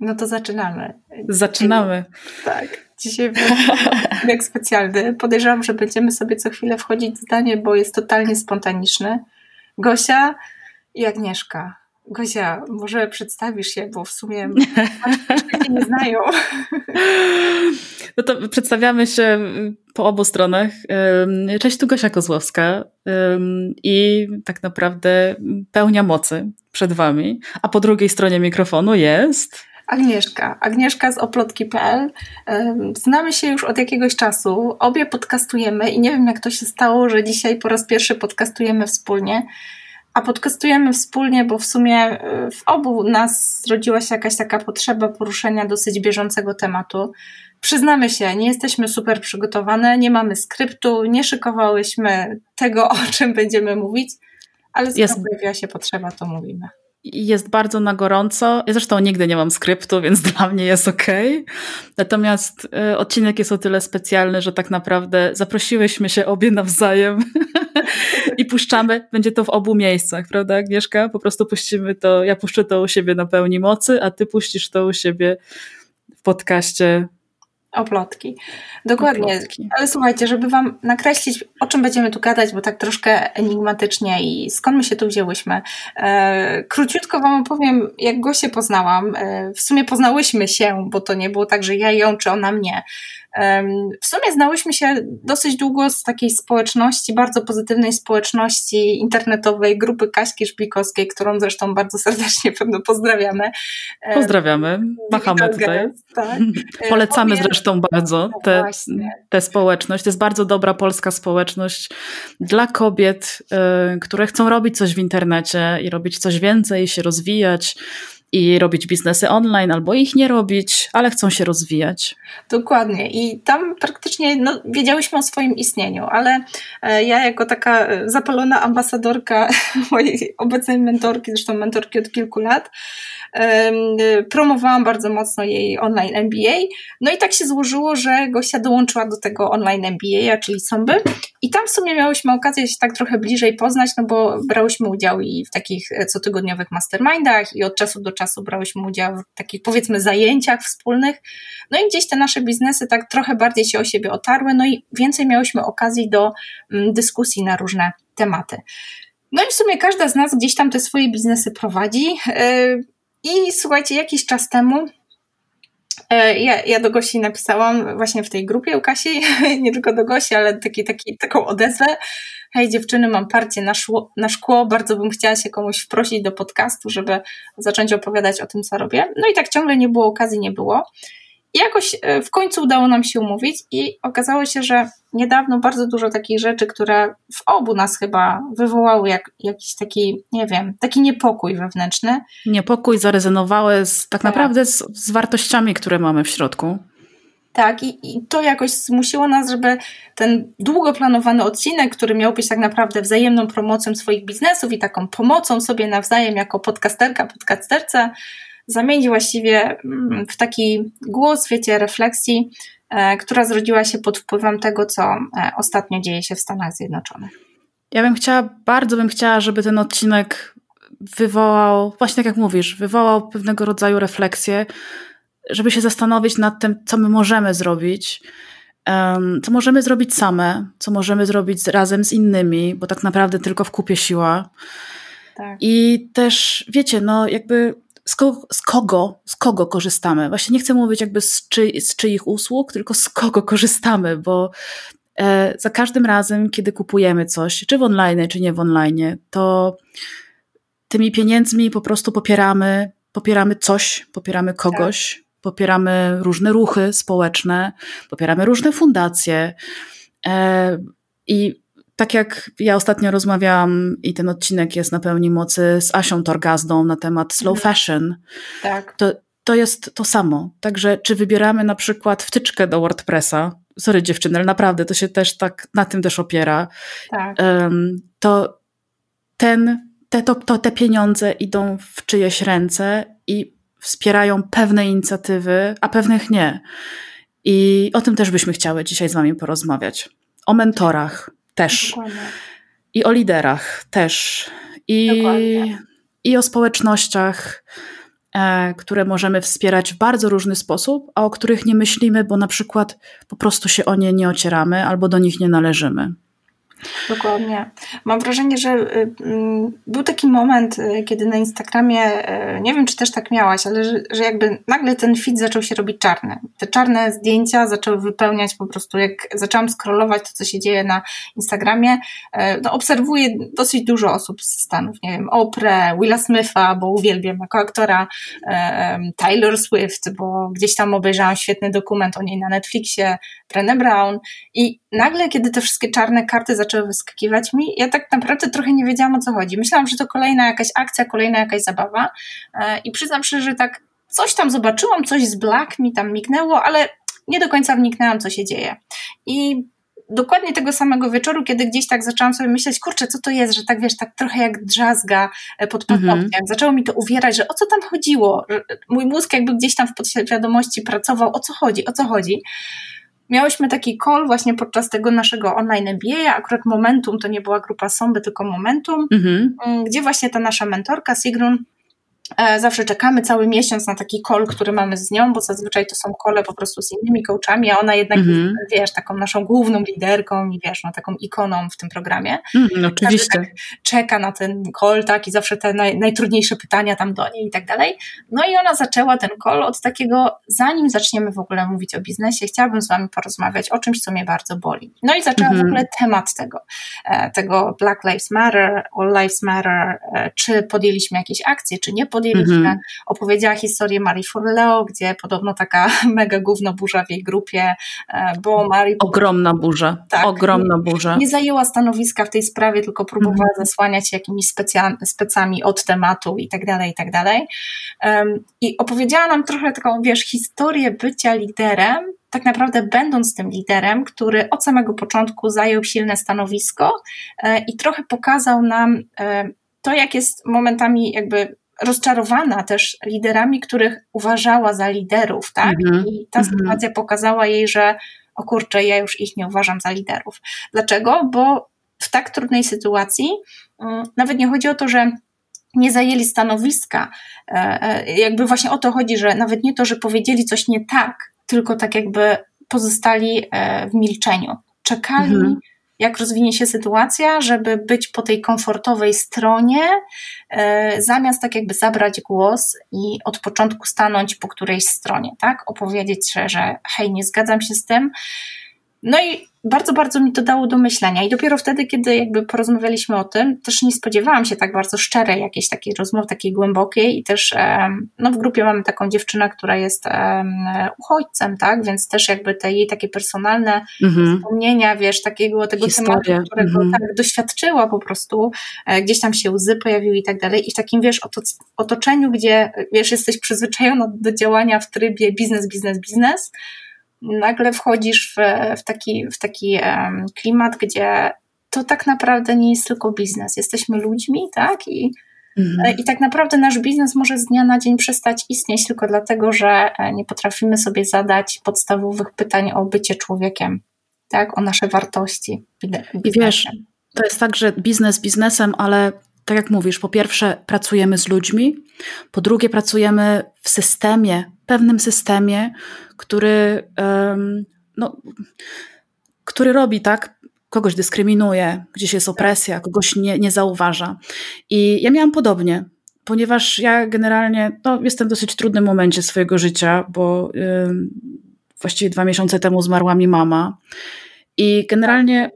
No to zaczynamy. Zaczynamy. Tak. Dzisiaj jak specjalny. Podejrzewam, że będziemy sobie co chwilę wchodzić w zdanie, bo jest totalnie spontaniczny. Gosia i Agnieszka. Gosia, może przedstawisz się, bo w sumie nie znają. No to przedstawiamy się po obu stronach. Cześć, tu Gosia Kozłowska i tak naprawdę pełnia mocy przed wami. A po drugiej stronie mikrofonu jest... Agnieszka. Agnieszka z oplotki.pl. Znamy się już od jakiegoś czasu. Obie podcastujemy i nie wiem jak to się stało, że dzisiaj po raz pierwszy podcastujemy wspólnie. A podcastujemy wspólnie, bo w sumie y, w obu nas zrodziła się jakaś taka potrzeba poruszenia dosyć bieżącego tematu. Przyznamy się, nie jesteśmy super przygotowane, nie mamy skryptu, nie szykowałyśmy tego, o czym będziemy mówić, ale skoro pojawiła się potrzeba, to mówimy jest bardzo na gorąco. Ja zresztą nigdy nie mam skryptu, więc dla mnie jest ok. Natomiast y, odcinek jest o tyle specjalny, że tak naprawdę zaprosiłyśmy się obie nawzajem i puszczamy. Będzie to w obu miejscach, prawda, Agnieszka? Po prostu puścimy to. Ja puszczę to u siebie na pełni mocy, a ty puścisz to u siebie w podcaście Oplotki. Dokładnie. Oplotki. Ale słuchajcie, żeby Wam nakreślić, o czym będziemy tu gadać, bo tak troszkę enigmatycznie i skąd my się tu wzięłyśmy. E, króciutko Wam opowiem, jak go się poznałam. E, w sumie poznałyśmy się, bo to nie było tak, że ja ją czy ona mnie. W sumie znałyśmy się dosyć długo z takiej społeczności, bardzo pozytywnej społeczności internetowej, grupy Kaśki Szpikowskiej, którą zresztą bardzo serdecznie pewno pozdrawiamy. Pozdrawiamy, machamy tutaj. Tak. Polecamy zresztą bardzo no tę te społeczność. To jest bardzo dobra polska społeczność dla kobiet, y, które chcą robić coś w internecie i robić coś więcej, się rozwijać i robić biznesy online, albo ich nie robić, ale chcą się rozwijać. Dokładnie. I tam praktycznie no, wiedziałyśmy o swoim istnieniu, ale e, ja jako taka e, zapalona ambasadorka mojej obecnej mentorki, zresztą mentorki od kilku lat, promowałam bardzo mocno jej online MBA. No i tak się złożyło, że Gosia dołączyła do tego online MBA, czyli Somby. I tam w sumie miałyśmy okazję się tak trochę bliżej poznać, no bo brałyśmy udział i w takich e, cotygodniowych mastermindach i od czasu do czasu brałyśmy udział w takich powiedzmy zajęciach wspólnych. No i gdzieś te nasze biznesy tak trochę bardziej się o siebie otarły, no i więcej miałyśmy okazji do mm, dyskusji na różne tematy. No i w sumie każda z nas gdzieś tam te swoje biznesy prowadzi. I słuchajcie, jakiś czas temu e, ja, ja do Gosi napisałam właśnie w tej grupie u Kasi, nie tylko do Gosi, ale taki, taki, taką odezwę, hej dziewczyny, mam parcie na, szło, na szkło, bardzo bym chciała się komuś wprosić do podcastu, żeby zacząć opowiadać o tym, co robię. No i tak ciągle nie było okazji, nie było. I jakoś e, w końcu udało nam się umówić i okazało się, że niedawno bardzo dużo takich rzeczy, które w obu nas chyba wywołały jak, jakiś taki, nie wiem, taki niepokój wewnętrzny. Niepokój zarezonowały z, tak, tak. naprawdę z, z wartościami, które mamy w środku. Tak, i, i, to jakoś zmusiło nas, żeby ten długo planowany odcinek, który miał być tak naprawdę wzajemną promocją swoich biznesów i taką pomocą sobie nawzajem jako podcasterka, podcasterca, zamienić właściwie mm, w taki głos, wiecie, refleksji, e, która zrodziła się pod wpływem tego, co e, ostatnio dzieje się w Stanach Zjednoczonych. Ja bym chciała, bardzo bym chciała, żeby ten odcinek wywołał, właśnie tak jak mówisz, wywołał pewnego rodzaju refleksję, żeby się zastanowić nad tym, co my możemy zrobić, co możemy zrobić same, co możemy zrobić razem z innymi, bo tak naprawdę tylko w kupie siła. Tak. I też, wiecie, no jakby z, ko z, kogo, z kogo korzystamy? Właśnie nie chcę mówić jakby z, czy, z czyich usług, tylko z kogo korzystamy, bo e, za każdym razem, kiedy kupujemy coś, czy w online, czy nie w online, to tymi pieniędzmi po prostu popieramy, popieramy coś, popieramy kogoś, tak popieramy różne ruchy społeczne, popieramy różne fundacje. E, I tak jak ja ostatnio rozmawiałam i ten odcinek jest na pełni mocy z Asią Torgazdą na temat slow mhm. fashion, tak. to, to jest to samo. Także czy wybieramy na przykład wtyczkę do WordPressa, sorry dziewczyny, ale naprawdę to się też tak na tym też opiera, tak. to ten, te, to, to te pieniądze idą w czyjeś ręce i wspierają pewne inicjatywy, a pewnych nie. I o tym też byśmy chciały dzisiaj z Wami porozmawiać. O mentorach też. Dokładnie. I o liderach też. I, i o społecznościach. e, które możemy wspierać w bardzo różny sposób, a o których nie myślimy, bo na przykład po prostu się o nie nie ocieramy albo do nich nie należymy. Dokładnie. Mam wrażenie, że y, mm, był taki moment, y, kiedy na Instagramie, y, nie wiem czy też tak miałaś, ale że, że jakby nagle ten feed zaczął się robić czarny. Te czarne zdjęcia zaczęły wypełniać po prostu, jak zaczęłam scrollować to, co się dzieje na Instagramie, no obserwuję dosyć dużo osób z Stanów, nie wiem, Oprah, Willa Smitha, bo uwielbiam jako aktora, Taylor Swift, bo gdzieś tam obejrzałam świetny dokument o niej na Netflixie, Brené Brown i nagle, kiedy te wszystkie czarne karty zaczęły wyskakiwać mi, ja tak naprawdę trochę nie wiedziałam o co chodzi. Myślałam, że to kolejna jakaś akcja, kolejna jakaś zabawa e, i przyznam szczerze, że tak coś tam zobaczyłam, coś z Black mi tam mignęło, ale nie do końca wniknęłam, co się dzieje. I dokładnie tego samego wieczoru, kiedy gdzieś tak zaczęłam sobie myśleć, kurczę, co to jest, że tak wiesz, tak trochę jak drzazga e, pod paznokciem. Mhm. Zaczęło mi to uwierać, że o co tam chodziło. Mój mózg jakby gdzieś tam w podświadomości pracował, o co chodzi, o co chodzi miałyśmy taki call właśnie podczas tego naszego online MBA, akurat Momentum to nie była grupa Somby, tylko Momentum, mhm. Mm, gdzie właśnie ta nasza mentorka Sigrun zawsze czekamy cały miesiąc na taki call, który mamy z nią, bo zazwyczaj to są kole po prostu z innymi coachami, a ona jednak mm -hmm. jest, wiesz, taką naszą główną liderką i wiesz, no, taką ikoną w tym programie. Mm, oczywiście. Tak czeka na ten call, tak, i zawsze te naj, najtrudniejsze pytania tam do niej i tak dalej. No i ona zaczęła ten call od takiego, zanim zaczniemy w ogóle mówić o biznesie, chciałabym z wami porozmawiać o czymś, co mnie bardzo boli. No i zaczęła mm -hmm. w ogóle temat tego, e, tego Black Lives Matter, All Lives Matter, e, czy podjęliśmy jakieś akcje, czy nie podjęliśmy, podjęliśmy. -hmm. Opowiedziała historię Marii Forleo, gdzie podobno taka mega gówno burza w jej grupie, e, bo Marii... Ogromna burza, tak, ogromna burza. Nie zajęła stanowiska w tej sprawie, tylko próbowała -hmm. zasłaniać się jakimiś specja, specami od tematu i tak dalej, i tak dalej. Um, I opowiedziała nam trochę taką, wiesz, historię bycia liderem, tak naprawdę będąc tym liderem, który od samego początku zajął silne stanowisko e, i trochę pokazał nam e, to, jak jest momentami jakby rozczarowana też liderami, których uważała za liderów, tak? Mm -hmm. I ta mhm. sytuacja pokazała jej, że o kurczę, ja już ich nie uważam za liderów. Dlaczego? Bo w tak trudnej sytuacji mm, nawet nie chodzi o to, że nie zajęli stanowiska, e, e, jakby właśnie o to chodzi, że nawet nie to, że powiedzieli coś nie tak, tylko tak jakby pozostali e, w milczeniu. Czekali, -hmm jak rozwinie się sytuacja, żeby być po tej komfortowej stronie, e, zamiast tak jakby zabrać głos i od początku stanąć po którejś stronie, tak? Opowiedzieć, że, że hej, nie zgadzam się z tym. No i bardzo, bardzo mi to dało do myślenia. I dopiero wtedy, kiedy jakby porozmawialiśmy o tym, też nie spodziewałam się tak bardzo szczerej jakiejś takiej rozmowy, takiej głębokiej. I też no, w grupie mamy taką dziewczynę, która jest uchodźcem, tak? Więc też jakby te jej takie personalne mhm. wspomnienia, wiesz, takiego tego Historia. tematu, którego mhm. tak doświadczyła po prostu, e, gdzieś tam się łzy pojawiły i tak dalej. I w takim, wiesz, otoczeniu, gdzie, wiesz, jesteś przyzwyczajona do działania w trybie biznes, biznes, biznes, nagle wchodzisz w, w taki, w taki klimat, gdzie to tak naprawdę nie jest tylko biznes. Jesteśmy ludźmi, tak? I, mhm. I tak naprawdę nasz biznes może z dnia na dzień przestać istnieć tylko dlatego, że e, nie potrafimy sobie zadać podstawowych pytań o bycie człowiekiem, tak? O nasze wartości. I wiesz, to jest tak, że biznes biznesem, ale tak jak mówisz, po pierwsze pracujemy z ludźmi, po drugie pracujemy w systemie, pewnym systemie, który, no, który robi tak, kogoś dyskryminuje, gdzieś jest opresja, kogoś nie, nie zauważa. I ja miałam podobnie, ponieważ ja generalnie no, jestem w dosyć trudnym momencie swojego życia, bo właściwie dwa miesiące temu zmarła mi mama. I generalnie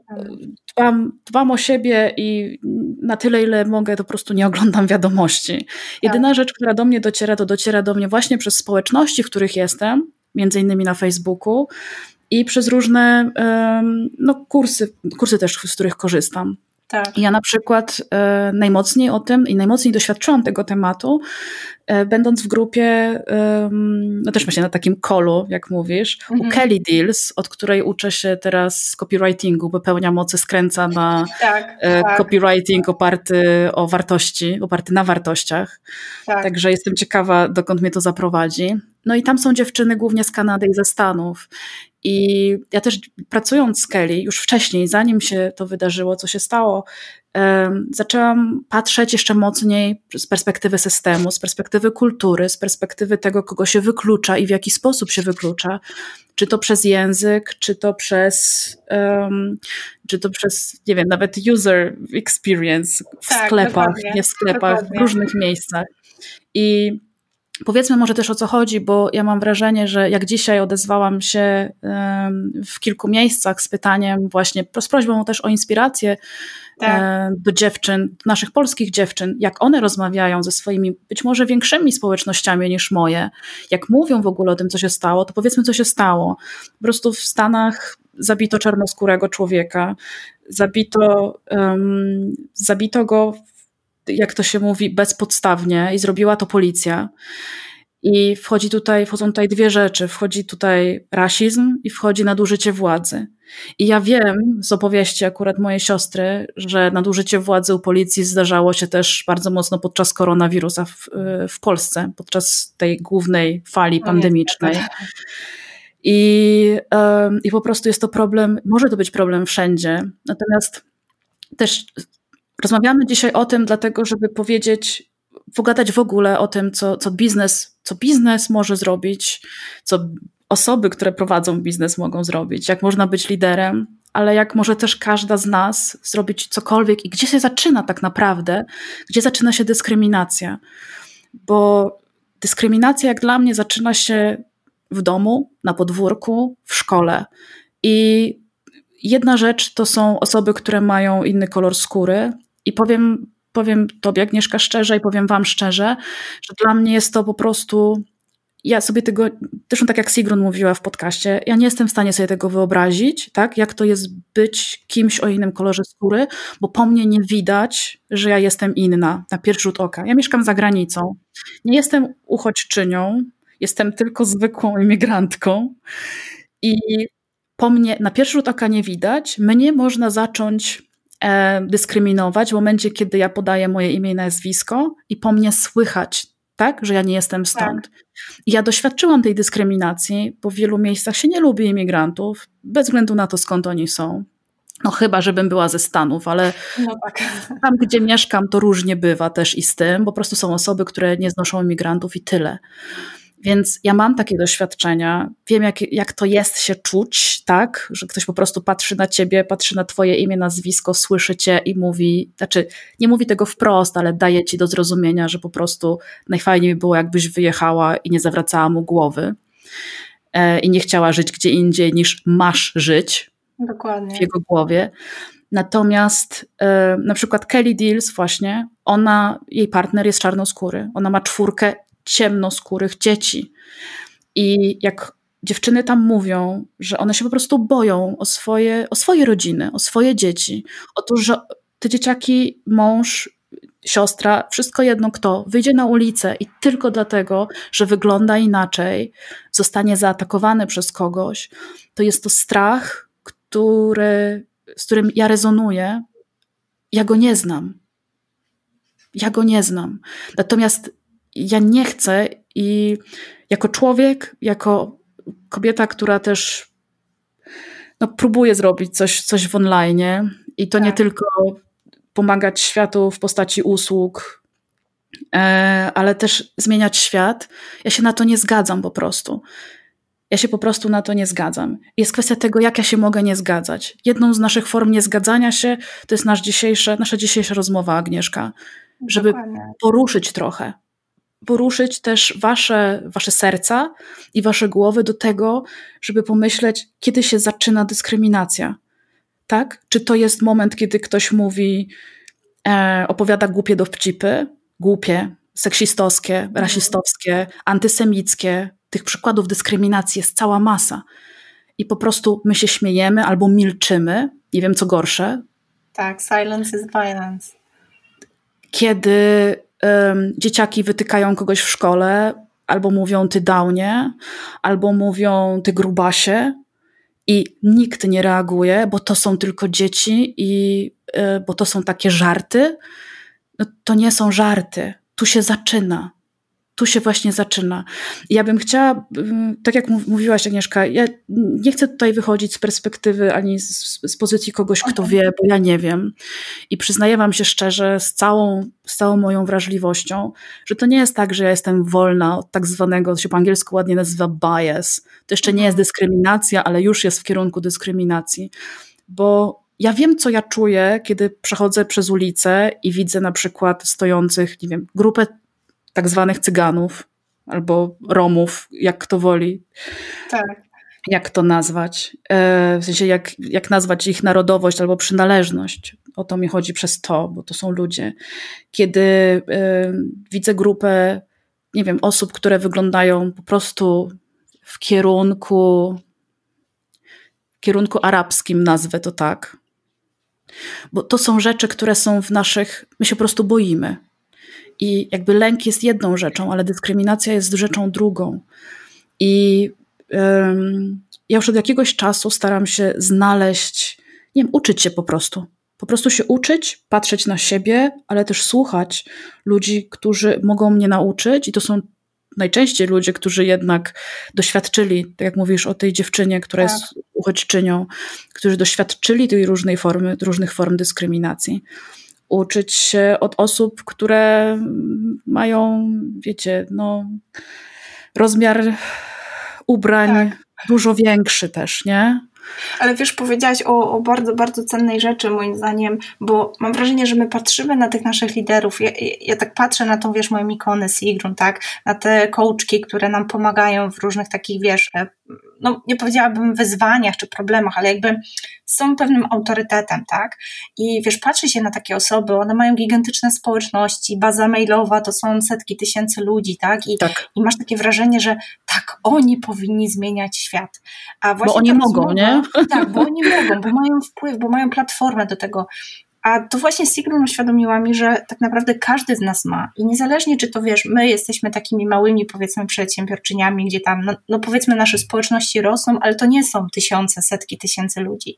dbam, dbam o siebie i na tyle, ile mogę, to po prostu nie oglądam wiadomości. Jedyna tak. rzecz, która do mnie dociera, to dociera do mnie właśnie przez społeczności, w których jestem, między innymi na Facebooku i przez różne no, kursy, kursy też, z których korzystam. Tak. Ja na przykład e, najmocniej o tym i najmocniej doświadczyłam tego tematu, e, będąc w grupie, e, no też właśnie na takim kolu, jak mówisz, mhm. u Kelly Deals, od której uczę się teraz copywritingu, wypełnia mocy, skręca na tak, e, tak. copywriting oparty o wartości, oparty na wartościach. Tak. Także jestem ciekawa, dokąd mnie to zaprowadzi. No i tam są dziewczyny głównie z Kanady i ze Stanów. I ja też pracując z Kelly, już wcześniej, zanim się to wydarzyło, co się stało, zaczęłam patrzeć jeszcze mocniej z perspektywy systemu, z perspektywy kultury, z perspektywy tego, kogo się wyklucza i w jaki sposób się wyklucza. Czy to przez język, czy to przez, um, czy to przez, nie wiem, nawet user experience w tak, sklepach, nie w sklepach, dokładnie. w różnych miejscach. I Powiedzmy może też o co chodzi, bo ja mam wrażenie, że jak dzisiaj odezwałam się w kilku miejscach z pytaniem, właśnie z prośbą też o inspirację tak. do dziewczyn, naszych polskich dziewczyn, jak one rozmawiają ze swoimi być może większymi społecznościami niż moje, jak mówią w ogóle o tym, co się stało, to powiedzmy, co się stało. Po prostu w Stanach zabito czarnoskórego człowieka, zabito, um, zabito go jak to się mówi, bezpodstawnie i zrobiła to policja. I wchodzi tutaj, wchodzą tutaj dwie rzeczy. Wchodzi tutaj rasizm i wchodzi nadużycie władzy. I ja wiem z opowieści akurat mojej siostry, że nadużycie władzy u policji zdarzało się też bardzo mocno podczas koronawirusa w, w Polsce, podczas tej głównej fali pandemicznej. I, I po prostu jest to problem, może to być problem wszędzie. Natomiast też Rozmawiamy dzisiaj o tym, dlatego, żeby powiedzieć, pogadać w ogóle o tym, co, co, biznes, co biznes może zrobić, co osoby, które prowadzą biznes mogą zrobić, jak można być liderem, ale jak może też każda z nas zrobić cokolwiek i gdzie się zaczyna tak naprawdę, gdzie zaczyna się dyskryminacja. Bo dyskryminacja, jak dla mnie, zaczyna się w domu, na podwórku, w szkole. I jedna rzecz to są osoby, które mają inny kolor skóry, i powiem, powiem Tobie, Agnieszka, szczerze i powiem Wam szczerze, że dla mnie jest to po prostu. Ja sobie tego, zresztą tak jak Sigrun mówiła w podcaście, ja nie jestem w stanie sobie tego wyobrazić, tak, jak to jest być kimś o innym kolorze skóry, bo po mnie nie widać, że ja jestem inna na pierwszy rzut oka. Ja mieszkam za granicą, nie jestem uchodźczynią, jestem tylko zwykłą imigrantką i po mnie na pierwszy rzut oka nie widać, mnie można zacząć dyskryminować w momencie, kiedy ja podaję moje imię i nazwisko i po mnie słychać, tak, że ja nie jestem stąd. Tak. Ja doświadczyłam tej dyskryminacji, bo w wielu miejscach się nie lubi imigrantów, bez względu na to, skąd oni są. No chyba, żebym była ze Stanów, ale no tak. tam, gdzie mieszkam, to różnie bywa też i z tym. Po prostu są osoby, które nie znoszą imigrantów i tyle. Więc ja mam takie doświadczenia, wiem jak, jak to jest się czuć, tak, że ktoś po prostu patrzy na ciebie, patrzy na twoje imię, nazwisko, słyszy cię i mówi, znaczy nie mówi tego wprost, ale daje ci do zrozumienia, że po prostu najfajniej by było jakbyś wyjechała i nie zawracała mu głowy e, i nie chciała żyć gdzie indziej niż masz żyć Dokładnie. w jego głowie. Natomiast e, na przykład Kelly Deals właśnie, ona, jej partner jest czarnoskóry, ona ma czwórkę ciemnoskórych dzieci. I jak dziewczyny tam mówią, że one się po prostu boją o swoje, o swoje rodziny, o swoje dzieci, o to, że te dzieciaki, mąż, siostra, wszystko jedno kto, wyjdzie na ulicę i tylko dlatego, że wygląda inaczej, zostanie zaatakowany przez kogoś, to jest to strach, który, z którym ja rezonuję. Ja go nie znam. Ja go nie znam. Natomiast ja nie chcę i jako człowiek, jako kobieta, która też no, próbuje zrobić coś, coś w online i to tak. nie tylko pomagać światu w postaci usług, e, ale też zmieniać świat. Ja się na to nie zgadzam po prostu. Ja się po prostu na to nie zgadzam. Jest kwestia tego, jak ja się mogę nie zgadzać. Jedną z naszych form niezgadzania się to jest nasz dzisiejsze, nasza dzisiejsza rozmowa, Agnieszka, żeby Dokładnie. poruszyć trochę poruszyć też wasze, wasze serca i wasze głowy do tego, żeby pomyśleć, kiedy się zaczyna dyskryminacja. Tak? Czy to jest moment, kiedy ktoś mówi, e, opowiada głupie dowcipy, głupie, seksistowskie, mhm. rasistowskie, antysemickie. Tych przykładów dyskryminacji jest cała masa. I po prostu my się śmiejemy albo milczymy, nie wiem co gorsze. Tak, silence is violence. Kiedy dzieciaki wytykają kogoś w szkole, albo mówią ty downie, albo mówią ty grubasie i nikt nie reaguje, bo to są tylko dzieci i e, bo to są takie żarty. No, to nie są żarty. Tu się zaczyna. Tu się właśnie zaczyna. Ja bym chciała, tak jak mówiłaś Agnieszka, ja nie chcę tutaj wychodzić z perspektywy ani z, z pozycji kogoś, kto wie, bo ja nie wiem. I przyznaję wam się szczerze, z całą, z całą moją wrażliwością, że to nie jest tak, że ja jestem wolna od tak zwanego, to się po angielsku ładnie nazywa bias. To jeszcze nie jest mhm. dyskryminacja, ale już jest w kierunku dyskryminacji. Bo ja wiem, co ja czuję, kiedy przechodzę przez ulicę i widzę na przykład stojących, nie wiem, grupę tak zwanych cyganów albo Romów, jak kto woli. Tak. Jak to nazwać? E, w sensie, jak, jak nazwać ich narodowość albo przynależność. O to mi chodzi przez to, bo to są ludzie. Kiedy e, widzę grupę, nie wiem, osób, które wyglądają po prostu w kierunku, w kierunku arabskim, nazwę to tak. Bo to są rzeczy, które są w naszych, my się po prostu boimy. I jakby lęk jest jedną rzeczą, ale dyskryminacja jest rzeczą drugą. I um, ja już od jakiegoś czasu staram się znaleźć, nie wiem, uczyć się po prostu. Po prostu się uczyć, patrzeć na siebie, ale też słuchać ludzi, którzy mogą mnie nauczyć, i to są najczęściej ludzie, którzy jednak doświadczyli, tak jak mówisz o tej dziewczynie, która tak. jest uchodźczynią, którzy doświadczyli tej różnej formy, różnych form dyskryminacji uczyć się od osób, które mają, wiecie, no, rozmiar ubrań tak. dużo większy też, nie? Ale wiesz, powiedziałaś o, o, bardzo, bardzo cennej rzeczy, moim zdaniem, bo mam wrażenie, że my patrzymy na tych naszych liderów. Ja, ja, tak patrzę na tą, wiesz, moją ikonę Sigrun, tak? Na te coachki, które nam pomagają w różnych takich, wiesz, no nie powiedziałabym wyzwaniach czy problemach, ale jakby są pewnym autorytetem, tak? I wiesz, patrzy się na takie osoby, one mają gigantyczne społeczności, baza mailowa to są setki tysięcy ludzi, tak? I, tak. i masz takie wrażenie, że tak, oni powinni zmieniać świat. A właśnie bo oni mogą, nie? Tak, bo oni mogą, bo mają wpływ, bo mają platformę do tego. A to właśnie Sigrun uświadomiła mi, że tak naprawdę każdy z nas ma. I niezależnie, czy to wiesz, my jesteśmy takimi małymi, powiedzmy, przedsiębiorczyniami, gdzie tam, no, no powiedzmy, nasze społeczności rosną, ale to nie są tysiące, setki tysięcy ludzi.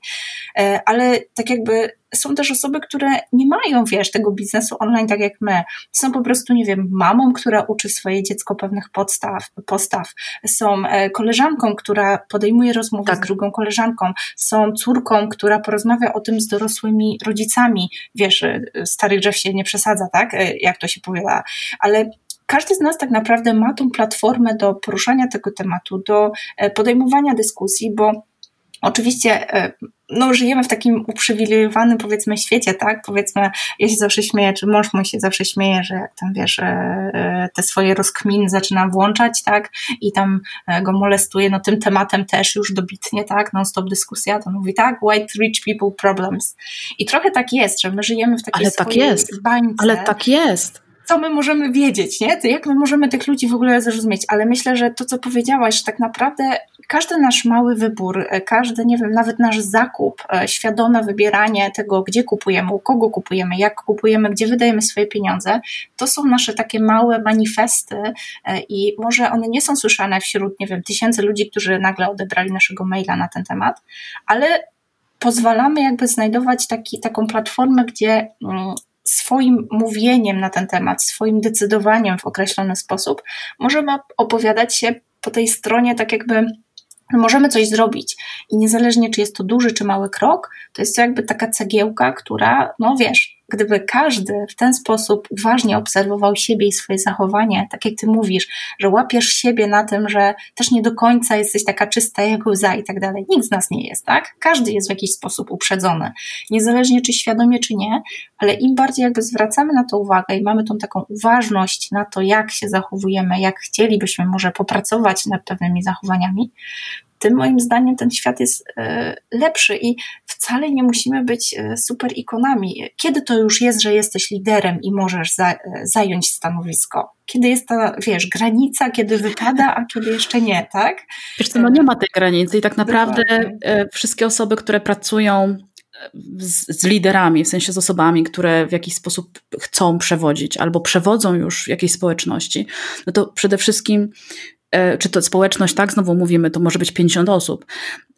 E, ale tak jakby są też osoby, które nie mają, wiesz, tego biznesu online tak jak my. Są po prostu, nie wiem, mamą, która uczy swoje dziecko pewnych podstaw, postaw. Są e, koleżanką, która podejmuje rozmowę tak. z drugą koleżanką. Są córką, która porozmawia o tym z dorosłymi rodzicami. Wiesz, e, starych drzew się nie przesadza, tak? E, jak to się powiela. Ale każdy z nas tak naprawdę ma tą platformę do poruszania tego tematu, do podejmowania dyskusji, bo Oczywiście no, żyjemy w takim uprzywilejowanym, powiedzmy, świecie, tak? Powiedzmy, ja się zawsze śmieję, czy mąż mój się zawsze śmieje, że jak tam, wiesz, e, e, te swoje rozkminy zaczyna włączać, tak? I tam e, go molestuje, no tym tematem też już dobitnie, tak? Non-stop dyskusja, to mówi, tak? White rich people problems. I trochę tak jest, że my żyjemy w takiej Ale tak jest. bańce. Ale tak jest co my możemy wiedzieć, nie? To jak my możemy tych ludzi w ogóle zrozumieć? Ale myślę, że to, co powiedziałaś, tak naprawdę każdy nasz mały wybór, e, każdy, nie wiem, nawet nasz zakup, e, świadome wybieranie tego, gdzie kupujemy, u kogo kupujemy, jak kupujemy, gdzie wydajemy swoje pieniądze, to są nasze takie małe manifesty e, i może one nie są słyszane wśród, nie wiem, tysięcy ludzi, którzy nagle odebrali naszego maila na ten temat, ale pozwalamy jakby znajdować taki, taką platformę, gdzie mm, swoim mówieniem na ten temat, swoim decydowaniem w określony sposób, możemy opowiadać się po tej stronie tak jakby możemy coś zrobić. I niezależnie, czy jest to duży, czy mały krok, to jest to jakby taka cegiełka, która, no wiesz, gdyby każdy w ten sposób uważnie obserwował siebie i swoje zachowanie, tak jak ty mówisz, że łapiesz siebie na tym, że też nie do końca jesteś taka czysta jak łza i tak dalej. Nikt z nas nie jest, tak? Każdy jest w jakiś sposób uprzedzony. Niezależnie czy świadomie, czy nie, ale im bardziej jakby zwracamy na to uwagę i mamy tą taką uważność na to, jak się zachowujemy, jak chcielibyśmy może popracować nad pewnymi zachowaniami, tym moim zdaniem ten świat jest e, lepszy i wcale nie musimy być e, super ikonami. Kiedy to już jest, że jesteś liderem i możesz za, e, zająć stanowisko? Kiedy jest ta, wiesz, granica, kiedy wypada, a kiedy jeszcze nie, tak? Wiesz co, no nie ma tej granicy i tak naprawdę Dokładnie. wszystkie osoby, które pracują z, z, liderami, w sensie z osobami, które w jakiś sposób chcą przewodzić albo przewodzą już w jakiejś społeczności, no to przede wszystkim czy to społeczność, tak, znowu mówimy, to może być 50 osób,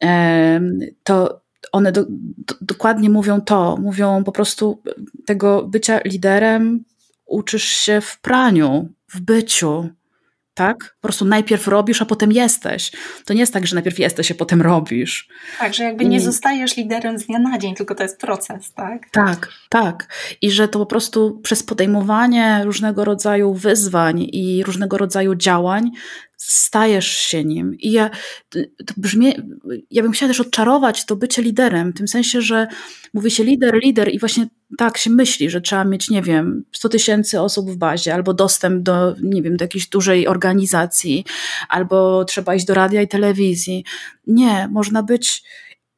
e, to one do, do, dokładnie mówią to, mówią po prostu tego bycia liderem, uczysz się w praniu, w byciu, tak? Po prostu najpierw robisz, a potem jesteś. To nie jest tak, że najpierw jesteś, a potem robisz. Tak, że jakby nie I... zostajesz liderem z dnia na dzień, tylko to jest proces, tak? Tak, tak. I że to po prostu przez podejmowanie różnego rodzaju wyzwań i różnego rodzaju działań stajesz się nim. I ja, to brzmi, ja bym chciała też odczarować to bycie liderem, w tym sensie, że mówi się lider, lider i właśnie tak się myśli, że trzeba mieć, nie wiem, 100 tysięcy osób w bazie, albo dostęp do, nie wiem, do jakiejś dużej organizacji, albo trzeba iść do radia i telewizji. Nie, można być,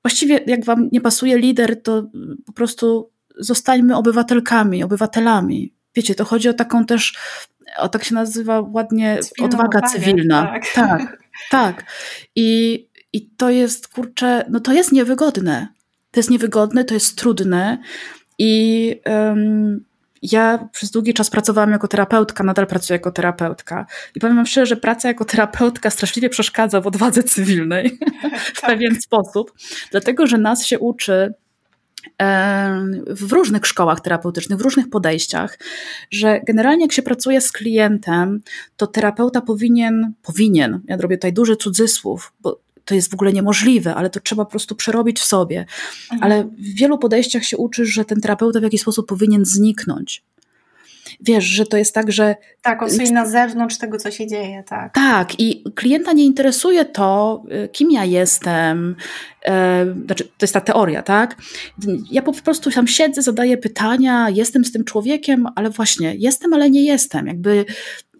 właściwie jak wam nie pasuje lider, to po prostu zostańmy obywatelkami, obywatelami. Wiecie, to chodzi o taką też o tak się nazywa ładnie, odwaga cywilna. Tak, tak. tak. I, I to jest, kurczę, no to jest niewygodne. To jest niewygodne, to jest trudne i um, ja przez długi czas pracowałam jako terapeutka, nadal pracuję jako terapeutka. I powiem wam szczerze, że praca jako terapeutka straszliwie przeszkadza w odwadze cywilnej w tak. pewien sposób, dlatego że nas się uczy w różnych szkołach terapeutycznych, w różnych podejściach, że generalnie jak się pracuje z klientem, to terapeuta powinien, powinien, ja robię tutaj duży cudzysłów, bo to jest w ogóle niemożliwe, ale to trzeba po prostu przerobić w sobie. Mhm. Ale w wielu podejściach się uczysz, że ten terapeuta w jakiś sposób powinien zniknąć wiesz, że to jest tak, że. Tak, on stoi na zewnątrz tego, co się dzieje, tak. Tak, i klienta nie interesuje to, y, kim ja jestem. E, znaczy, to jest ta teoria, tak? Ja po prostu tam siedzę, zadaję pytania, jestem z tym człowiekiem, ale właśnie jestem, ale nie jestem. Jakby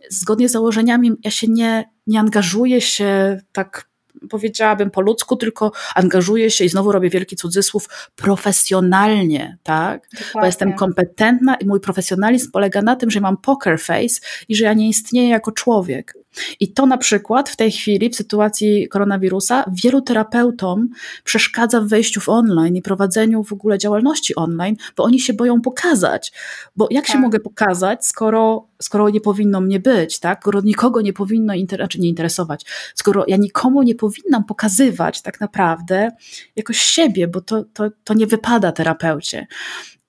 zgodnie z założeniami ja się nie, nie angażuję się tak powiedziałabym po ludzku, tylko angażuję się i znowu robię wielki cudzysłów profesjonalnie, tak? Dokładnie. Bo jestem kompetentna i mój profesjonalizm polega na tym, że mam poker face i że ja nie istnieję jako człowiek. I to na przykład w tej chwili, w sytuacji koronawirusa, wielu terapeutom przeszkadza w wejściu w online i prowadzeniu w ogóle działalności online, bo oni się boją pokazać. Bo jak tak. się mogę pokazać, skoro, skoro nie powinno mnie być, tak? Skoro nikogo nie powinno inter znaczy nie interesować, skoro ja nikomu nie powinnam pokazywać tak naprawdę jakoś siebie, bo to, to, to nie wypada terapeucie.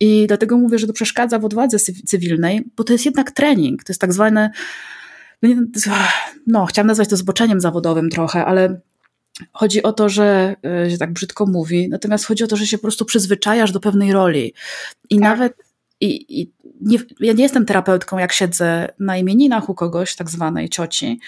I dlatego mówię, że to przeszkadza w odwadze cywilnej, bo to jest jednak trening, to jest tak zwane no, no chciałam nazwać to zboczeniem zawodowym trochę, ale chodzi o to, że się tak brzydko mówi, natomiast chodzi o to, że się po prostu przyzwyczajasz do pewnej roli. I tak. nawet i, i nie, ja nie jestem terapeutką, jak siedzę na imieninach u kogoś, tak zwanej cioci,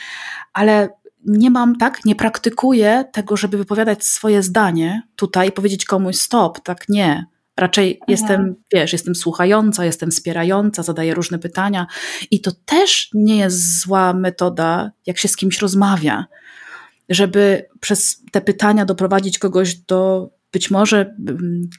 ale nie mam, tak, nie praktykuję tego, żeby wypowiadać swoje zdanie tutaj i powiedzieć komuś stop, tak nie. Raczej jestem, wiesz, jestem słuchająca, jestem wspierająca, zadaję różne pytania i to też nie jest zła metoda, jak się z kimś rozmawia, żeby przez te pytania doprowadzić kogoś do być może mm,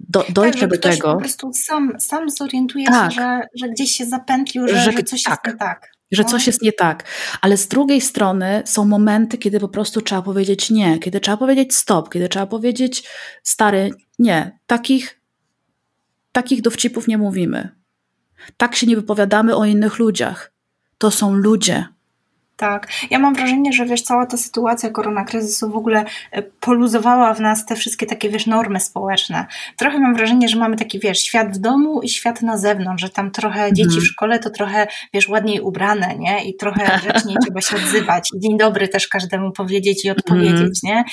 do, dojść tak, do tego. po prostu sam, sam zorientuje tak. się, że, że gdzieś się zapętlił, że, że, że coś tak. jest tak że coś jest nie tak. Ale z drugiej strony są momenty, kiedy po prostu trzeba powiedzieć nie, kiedy trzeba powiedzieć stop, kiedy trzeba powiedzieć stary, nie, takich, takich dowcipów nie mówimy. Tak się nie wypowiadamy o innych ludziach. To są ludzie. Tak. Ja mam wrażenie, że wiesz, cała ta sytuacja koronakryzysu w ogóle e, poluzowała w nas te wszystkie takie, wiesz, normy społeczne. Trochę mam wrażenie, że mamy taki, wiesz, świat w domu i świat na zewnątrz, że tam trochę mhm. dzieci w szkole to trochę, wiesz, ładniej ubrane, nie? I trochę rzeczniej trzeba się odzywać. Dzień dobry też każdemu powiedzieć i odpowiedzieć, mhm. nie?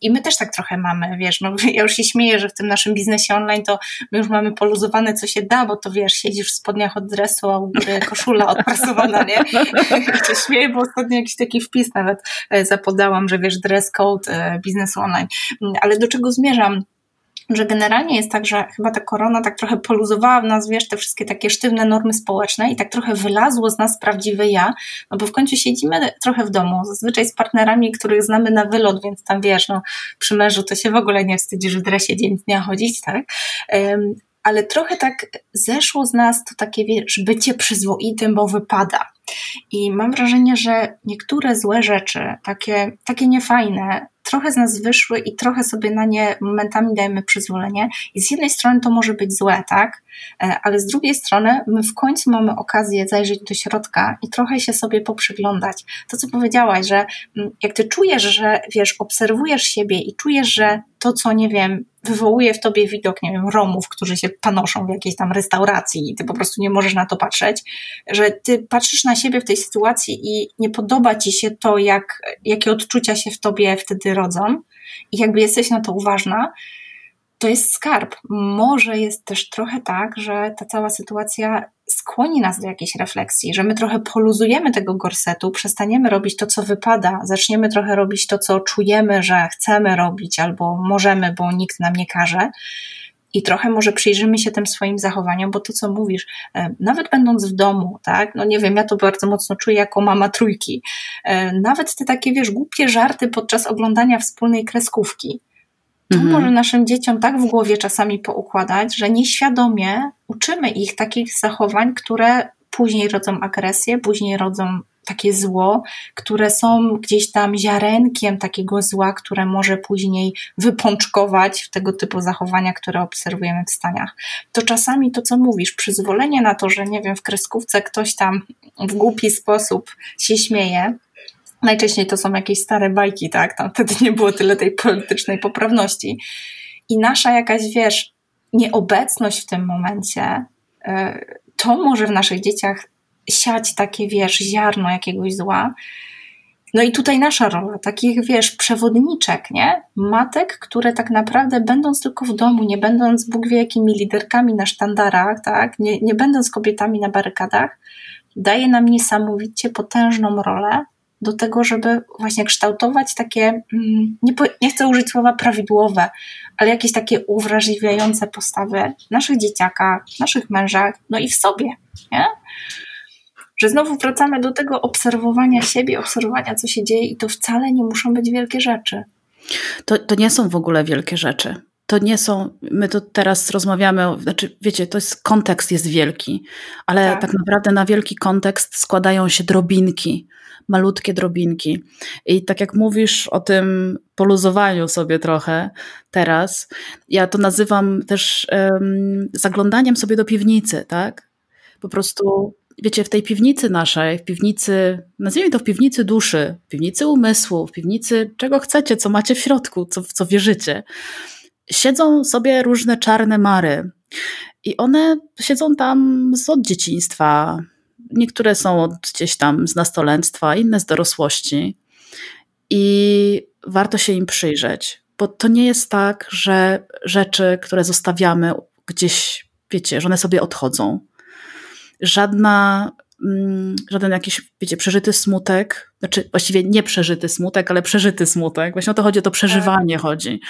I my też tak trochę mamy, wiesz, no ja już się śmieję, że w tym naszym biznesie online to my już mamy poluzowane co się da, bo to wiesz, siedzisz w spodniach od dresu, a u góry koszula odprasowana, nie? Ja się śmieję, bo ostatnio jakiś taki wpis nawet e, zapodałam, że wiesz, dress code e, biznesu online. Mm, ale do czego zmierzam? że generalnie jest tak, że chyba ta korona tak trochę poluzowała w nas, wiesz, te wszystkie takie sztywne normy społeczne i tak trochę wylazło z nas prawdziwe ja, no bo w końcu siedzimy trochę w domu, zazwyczaj z partnerami, których znamy na wylot, więc tam wiesz, no przy mężu to się w ogóle nie wstydzisz w dresie dzień dnia chodzić, tak? ale trochę tak zeszło z nas to takie, wiesz, bycie przyzwoitym, bo wypada. I mam wrażenie, że niektóre złe rzeczy, takie, takie niefajne, trochę z nas wyszły i trochę sobie na nie momentami dajemy przyzwolenie. I z jednej strony to może być złe, tak? E, ale z drugiej strony my w końcu mamy okazję zajrzeć do środka i trochę się sobie poprzyglądać. To, co powiedziałaś, że mm, jak ty czujesz, że wiesz, obserwujesz siebie i czujesz, że to, co, nie wiem, wywołuje w tobie widok, nie wiem, Romów, którzy się panoszą w jakiejś tam restauracji i ty po prostu nie możesz na to patrzeć, że ty patrzysz na siebie w tej sytuacji i nie podoba ci się to, jak, jakie odczucia się w tobie wtedy rodzą i jakby jesteś na to uważna, to jest skarb. Może jest też trochę tak, że ta cała sytuacja skłoni nas do jakiejś refleksji, że my trochę poluzujemy tego gorsetu, przestaniemy robić to, co wypada, zaczniemy trochę robić to, co czujemy, że chcemy robić albo możemy, bo nikt nam nie każe. I trochę może przyjrzymy się tym swoim zachowaniom, bo to, co mówisz, e, nawet będąc w domu, tak, no nie wiem, ja to bardzo mocno czuję jako mama trójki, e, nawet te takie, wiesz, głupie żarty podczas oglądania wspólnej kreskówki, mhm. może naszym dzieciom tak w głowie czasami poukładać, że nieświadomie uczymy ich takich zachowań, które później rodzą agresję, później rodzą takie zło, które są gdzieś tam ziarenkiem takiego zła, które może później wypączkować w tego typu zachowania, które obserwujemy w staniach. To czasami to, co mówisz, przyzwolenie na to, że nie wiem, w kreskówce ktoś tam w głupi sposób się śmieje, Najczęściej to są jakieś stare bajki, tak? Tam wtedy nie było tyle tej politycznej poprawności. I nasza jakaś, wiesz, nieobecność w tym momencie, e, to może w naszych dzieciach siać takie, wiesz, ziarno jakiegoś zła. No i tutaj nasza rola, takich, wiesz, przewodniczek, nie? Matek, które tak naprawdę będąc tylko w domu, nie będąc Bóg wie jakimi liderkami na sztandarach, tak? Nie, nie będąc kobietami na barykadach, daje nam niesamowicie potężną rolę do tego, żeby właśnie kształtować takie, mm, nie, nie chcę użyć słowa prawidłowe, ale jakieś takie uwrażliwiające postawy w naszych dzieciakach, w naszych mężach, no i w sobie, nie? Że znowu wracamy do tego obserwowania siebie, obserwowania, co się dzieje, i to wcale nie muszą być wielkie rzeczy. To, to nie są w ogóle wielkie rzeczy. To nie są, my to teraz rozmawiamy, znaczy wiecie, to jest, kontekst jest wielki, ale tak. tak naprawdę na wielki kontekst składają się drobinki malutkie drobinki. I tak jak mówisz o tym poluzowaniu sobie trochę teraz, ja to nazywam też um, zaglądaniem sobie do piwnicy, tak? Po prostu wiecie, w tej piwnicy naszej, w piwnicy, nazwijmy to w piwnicy duszy, w piwnicy umysłu, w piwnicy czego chcecie, co macie w środku, co, w co wierzycie, siedzą sobie różne czarne mary. I one siedzą tam z od dzieciństwa, Niektóre są od gdzieś tam z nastolenstwa, inne z dorosłości. I warto się im przyjrzeć, bo to nie jest tak, że rzeczy, które zostawiamy gdzieś, wiecie, że one sobie odchodzą. Żadna, mm, żaden jakiś, wiecie, przeżyty smutek, znaczy właściwie nie przeżyty smutek, ale przeżyty smutek. Właśnie o to chodzi, o to przeżywanie tak. chodzi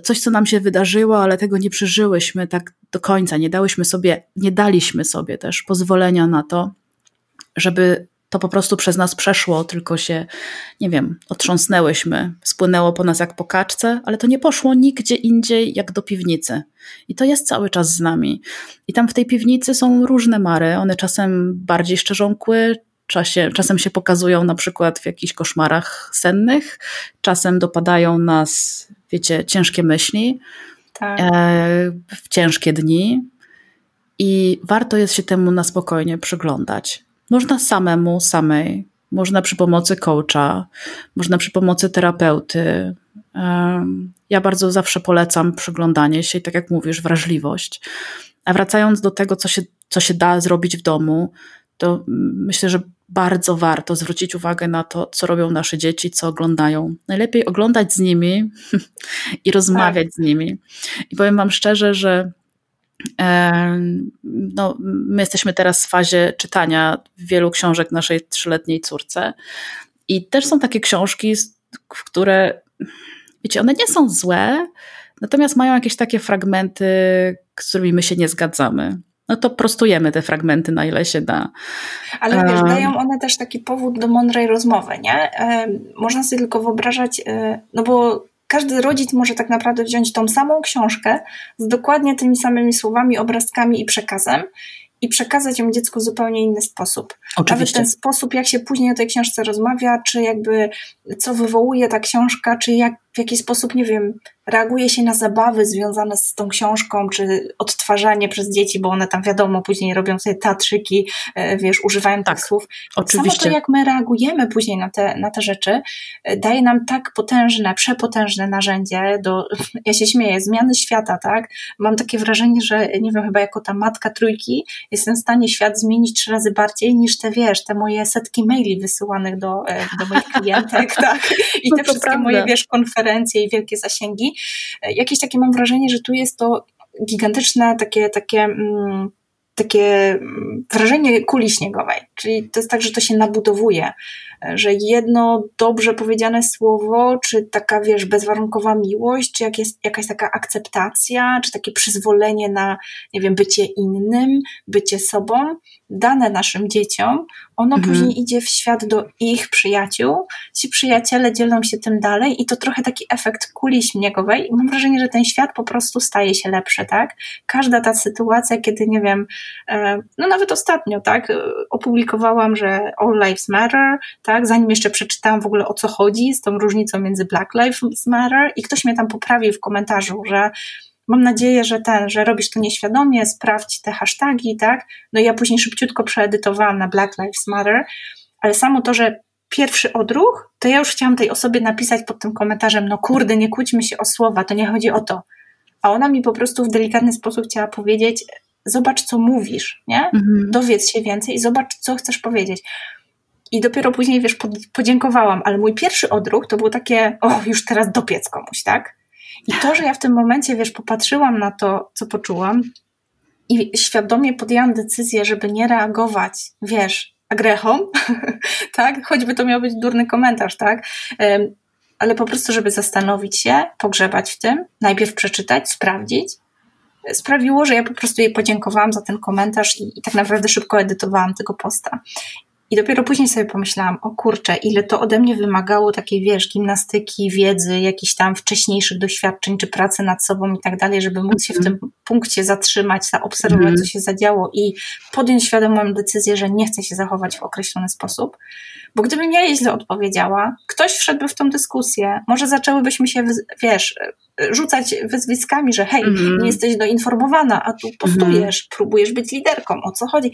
coś, co nam się wydarzyło, ale tego nie przeżyłyśmy tak do końca. Nie dałyśmy sobie, nie daliśmy sobie też pozwolenia na to, żeby to po prostu przez nas przeszło, tylko się, nie wiem, otrząsnęłyśmy, spłynęło po nas jak po kaczce, ale to nie poszło nigdzie indziej jak do piwnicy. I to jest cały czas z nami. I tam w tej piwnicy są różne mary, one czasem bardziej szczerzą kły, czasie, czasem się pokazują na przykład w jakichś koszmarach sennych, czasem dopadają nas, wiecie, ciężkie myśli, tak. e, w ciężkie dni i warto jest się temu na spokojnie przyglądać. Można samemu, samej, można przy pomocy coacha, można przy pomocy terapeuty. E, ja bardzo zawsze polecam przyglądanie się i tak jak mówisz, wrażliwość. A wracając do tego, co się, co się da zrobić w domu, to myślę, że bardzo warto zwrócić uwagę na to, co robią nasze dzieci, co oglądają. Najlepiej oglądać z nimi i rozmawiać tak. z nimi. I powiem Wam szczerze, że e, no, my jesteśmy teraz w fazie czytania wielu książek naszej trzyletniej córce. I też są takie książki, które, wiecie, one nie są złe, natomiast mają jakieś takie fragmenty, z którymi my się nie zgadzamy no to prostujemy te fragmenty na ile się da. Ale wiesz, dają one też taki powód do mądrej rozmowy, nie? Można sobie tylko wyobrażać, e, no bo każdy rodzic może tak naprawdę wziąć tą samą książkę z dokładnie tymi samymi słowami, obrazkami i przekazem i przekazać ją dziecku w zupełnie inny sposób. Oczywiście. Nawet ten sposób, jak się później o tej książce rozmawia, czy jakby co wywołuje ta książka, czy jak w jaki sposób, nie wiem, reaguje się na zabawy związane z tą książką, czy odtwarzanie przez dzieci, bo one tam wiadomo, później robią sobie teatrzyki, e, wiesz, używają tak, tych słów. Oczywiście. Samo to, jak my reagujemy później na te, na te rzeczy, e, daje nam tak potężne, przepotężne narzędzie do, ja się śmieję, zmiany świata, tak? Mam takie wrażenie, że nie wiem, chyba jako ta matka trójki jestem w stanie świat zmienić trzy razy bardziej niż te, wiesz, te moje setki maili wysyłanych do, e, do moich klientek, tak? I te no wszystkie prawda. moje, wiesz, konferencje i wielkie zasięgi jakieś takie mam wrażenie, że tu jest to gigantyczne takie, takie, mm, takie mm, wrażenie kuli śniegowej. Czyli to jest tak, że to się nabudowuje że jedno dobrze powiedziane słowo, czy taka, wiesz, bezwarunkowa miłość, czy jak jest jakaś taka akceptacja, czy takie przyzwolenie na, nie wiem, bycie innym, bycie sobą, dane naszym dzieciom, ono mhm. później idzie w świat do ich przyjaciół, ci przyjaciele dzielą się tym dalej i to trochę taki efekt kuli śniegowej i mam wrażenie, że ten świat po prostu staje się lepszy, tak? Każda ta sytuacja, kiedy, nie wiem, e, no nawet ostatnio, tak, opublikowałam, że All Lives Matter, tak, tak? Zanim jeszcze przeczytałam w ogóle o co chodzi z tą różnicą między Black Lives Matter i ktoś mnie tam poprawił w komentarzu, że mam nadzieję, że ten, że robisz to nieświadomie, sprawdź te hasztagi, tak? No i ja później szybciutko przeedytowałam na Black Lives Matter, ale samo to, że pierwszy odruch, to ja już chciałam tej osobie napisać pod tym komentarzem, no kurde, nie kłóćmy się o słowa, to nie chodzi o to. A ona mi po prostu w delikatny sposób chciała powiedzieć, zobacz co mówisz, nie? Mhm. Dowiedz się więcej i zobacz co chcesz powiedzieć. I dopiero później, wiesz, podziękowałam, ale mój pierwszy odruch to było takie, o, już teraz dopiec komuś, tak? I to, że ja w tym momencie, wiesz, popatrzyłam na to, co poczułam i świadomie podjęłam decyzję, żeby nie reagować, wiesz, agrechą, tak? Choćby to miał być durny komentarz, tak? Ale po prostu, żeby zastanowić się, pogrzebać w tym, najpierw przeczytać, sprawdzić, sprawiło, że ja po prostu jej podziękowałam za ten komentarz i, i tak naprawdę szybko edytowałam tego posta. I dopiero później sobie pomyślałam, o kurczę, ile to ode mnie wymagało takiej, wiesz, gimnastyki, wiedzy, jakichś tam wcześniejszych doświadczeń, czy pracy nad sobą i tak dalej, żeby móc się w tym punkcie zatrzymać, zaobserwować, mm. co się zadziało i podjąć świadomą decyzję, że nie chcę się zachować w określony sposób. Bo gdybym ja źle odpowiedziała, ktoś wszedłby w tą dyskusję, może zaczęłybyśmy się, wiesz, rzucać wyzwiskami, że hej, mm. nie jesteś doinformowana, a tu postujesz, mm. próbujesz być liderką, o co chodzi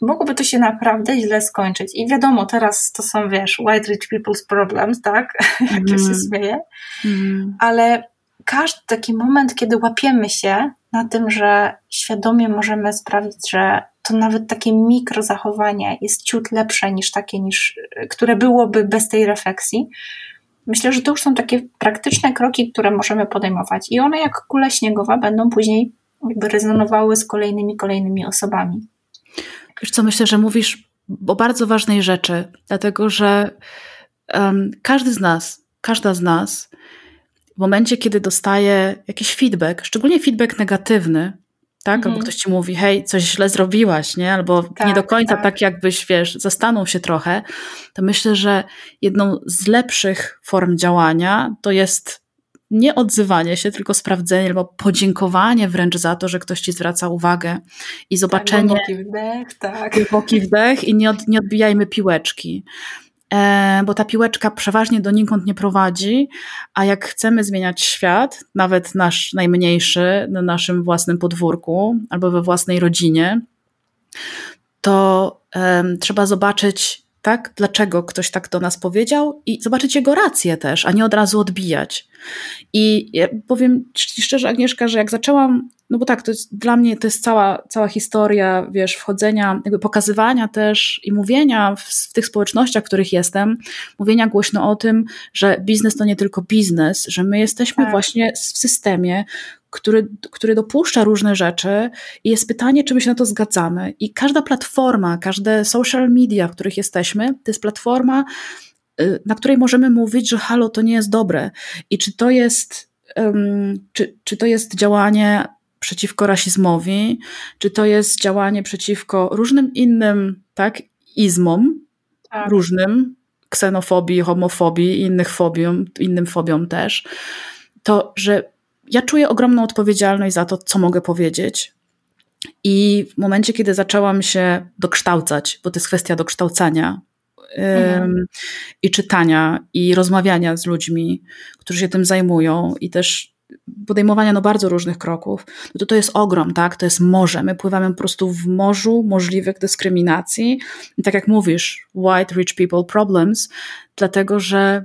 mogłoby to się naprawdę źle skończyć. I wiadomo, teraz to są, wiesz, white rich people's problems, tak? Jak mm. się śmieje. Mm. Ale każdy taki moment, kiedy łapiemy się na tym, że świadomie możemy sprawić, że to nawet takie mikrozachowanie jest ciut lepsze niż takie, niż, które byłoby bez tej refleksji. Myślę, że to już są takie praktyczne kroki, które możemy podejmować i one jak kule śniegowa będą później jakby rezonowały z kolejnymi, kolejnymi osobami. Wiesz co, myślę, że mówisz o bardzo ważnej rzeczy, dlatego że um, każdy z nas, każda z nas w momencie, kiedy dostaje jakiś feedback, szczególnie feedback negatywny, tak? Mhm. Albo ktoś ci mówi, hej, coś źle zrobiłaś, nie? Albo tak, nie do końca tak. tak, jakbyś, wiesz, zastanął się trochę, to myślę, że jedną z lepszych form działania to jest nie odzywanie się, tylko sprawdzenie albo podziękowanie wręcz za to, że ktoś ci zwraca uwagę i zobaczenie. Tak, głęboki wdech, tak. Głęboki wdech i nie, od, nie odbijajmy piłeczki. E, bo ta piłeczka przeważnie donikąd nie prowadzi, a jak chcemy zmieniać świat, nawet nasz najmniejszy, na naszym własnym podwórku albo we własnej rodzinie, to e, trzeba zobaczyć, tak? Dlaczego ktoś tak do nas powiedział i zobaczyć jego rację też, a nie od razu odbijać. I ja powiem szczerze, Agnieszka, że jak zaczęłam, no bo tak, to jest dla mnie to jest cała, cała historia, wiesz, wchodzenia, jakby pokazywania też i mówienia w, w tych społecznościach, w których jestem, mówienia głośno o tym, że biznes to nie tylko biznes, że my jesteśmy tak. właśnie w systemie, który, który dopuszcza różne rzeczy i jest pytanie, czy my się na to zgadzamy. I każda platforma, każde social media, w których jesteśmy, to jest platforma, na której możemy mówić, że halo, to nie jest dobre. I czy to jest, czy, czy to jest działanie przeciwko rasizmowi, czy to jest działanie przeciwko różnym innym, tak, izmom, tak. różnym, ksenofobii, homofobii, innych fobiom, innym fobiom też, to, że ja czuję ogromną odpowiedzialność za to, co mogę powiedzieć. I w momencie, kiedy zaczęłam się dokształcać, bo to jest kwestia dokształcania, mhm. i czytania, i rozmawiania z ludźmi, którzy się tym zajmują, i też podejmowania no bardzo różnych kroków, no to to jest ogrom, tak? To jest morze. My pływamy po prostu w morzu możliwych dyskryminacji. I tak jak mówisz, white rich people problems, dlatego że